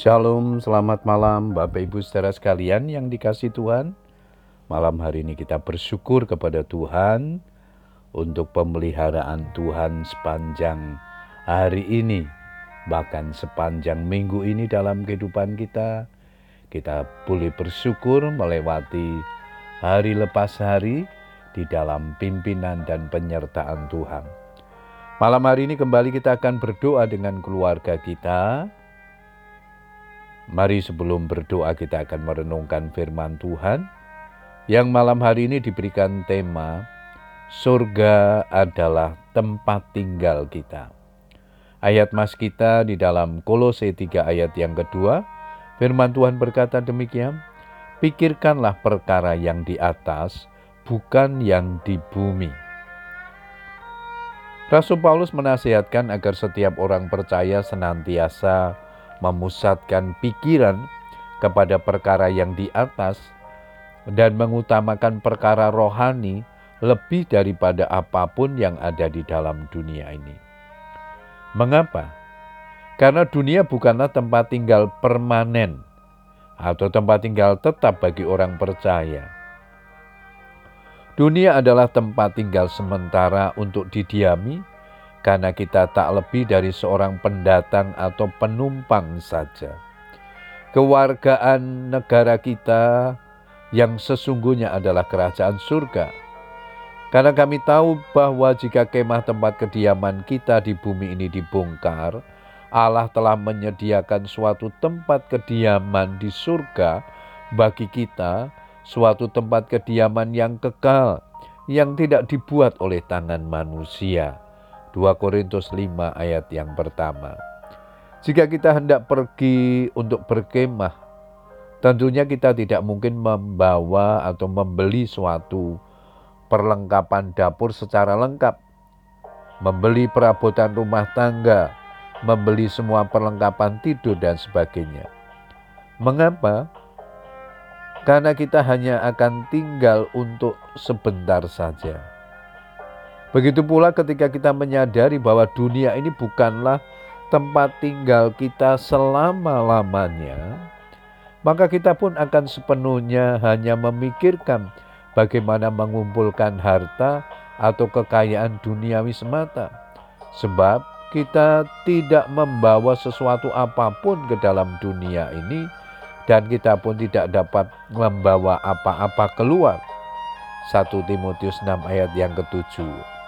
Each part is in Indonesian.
Shalom, selamat malam Bapak Ibu saudara sekalian yang dikasih Tuhan. Malam hari ini kita bersyukur kepada Tuhan untuk pemeliharaan Tuhan sepanjang hari ini. Bahkan sepanjang minggu ini dalam kehidupan kita, kita boleh bersyukur melewati hari lepas hari di dalam pimpinan dan penyertaan Tuhan. Malam hari ini kembali kita akan berdoa dengan keluarga kita Mari sebelum berdoa kita akan merenungkan firman Tuhan yang malam hari ini diberikan tema Surga adalah tempat tinggal kita. Ayat mas kita di dalam Kolose 3 ayat yang kedua, firman Tuhan berkata demikian, Pikirkanlah perkara yang di atas, bukan yang di bumi. Rasul Paulus menasihatkan agar setiap orang percaya senantiasa memusatkan pikiran kepada perkara yang di atas dan mengutamakan perkara rohani lebih daripada apa pun yang ada di dalam dunia ini. Mengapa? Karena dunia bukanlah tempat tinggal permanen atau tempat tinggal tetap bagi orang percaya. Dunia adalah tempat tinggal sementara untuk didiami, karena kita tak lebih dari seorang pendatang atau penumpang saja. Kewargaan negara kita yang sesungguhnya adalah kerajaan surga. Karena kami tahu bahwa jika kemah tempat kediaman kita di bumi ini dibongkar, Allah telah menyediakan suatu tempat kediaman di surga bagi kita, suatu tempat kediaman yang kekal, yang tidak dibuat oleh tangan manusia 2 Korintus 5 ayat yang pertama. Jika kita hendak pergi untuk berkemah, tentunya kita tidak mungkin membawa atau membeli suatu perlengkapan dapur secara lengkap. Membeli perabotan rumah tangga, membeli semua perlengkapan tidur dan sebagainya. Mengapa? Karena kita hanya akan tinggal untuk sebentar saja Begitu pula ketika kita menyadari bahwa dunia ini bukanlah tempat tinggal kita selama-lamanya, maka kita pun akan sepenuhnya hanya memikirkan bagaimana mengumpulkan harta atau kekayaan duniawi semata. Sebab kita tidak membawa sesuatu apa pun ke dalam dunia ini dan kita pun tidak dapat membawa apa-apa keluar. 1 Timotius 6 ayat yang ketujuh.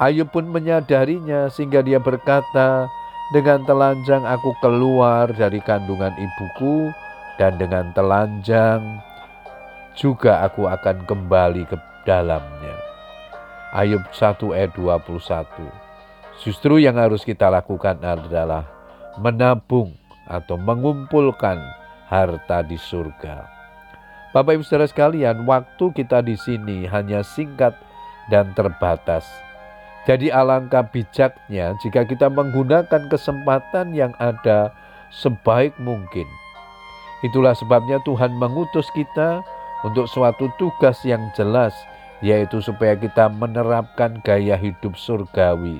Ayub pun menyadarinya sehingga dia berkata, dengan telanjang aku keluar dari kandungan ibuku dan dengan telanjang juga aku akan kembali ke dalamnya. Ayub 1 ayat 21. Justru yang harus kita lakukan adalah menabung atau mengumpulkan harta di surga. Bapak Ibu Saudara sekalian, waktu kita di sini hanya singkat dan terbatas. Jadi alangkah bijaknya jika kita menggunakan kesempatan yang ada sebaik mungkin. Itulah sebabnya Tuhan mengutus kita untuk suatu tugas yang jelas, yaitu supaya kita menerapkan gaya hidup surgawi,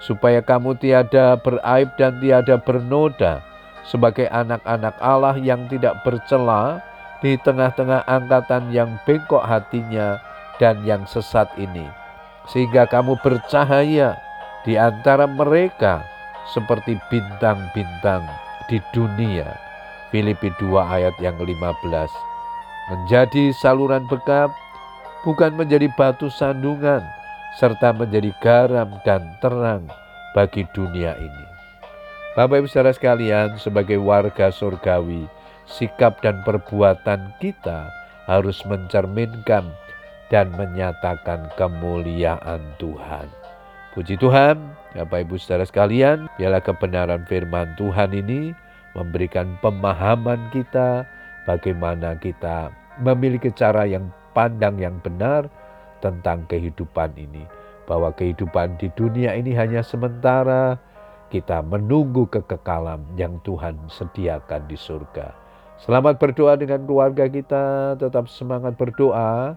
supaya kamu tiada beraib dan tiada bernoda, sebagai anak-anak Allah yang tidak bercela di tengah-tengah angkatan yang bengkok hatinya dan yang sesat ini sehingga kamu bercahaya di antara mereka seperti bintang-bintang di dunia. Filipi 2 ayat yang ke-15. Menjadi saluran bekap bukan menjadi batu sandungan serta menjadi garam dan terang bagi dunia ini. Bapak Ibu saudara sekalian, sebagai warga surgawi, sikap dan perbuatan kita harus mencerminkan dan menyatakan kemuliaan Tuhan. Puji Tuhan, Bapak Ibu Saudara sekalian, biarlah kebenaran firman Tuhan ini memberikan pemahaman kita bagaimana kita memiliki cara yang pandang yang benar tentang kehidupan ini. Bahwa kehidupan di dunia ini hanya sementara, kita menunggu kekekalan yang Tuhan sediakan di surga. Selamat berdoa dengan keluarga kita, tetap semangat berdoa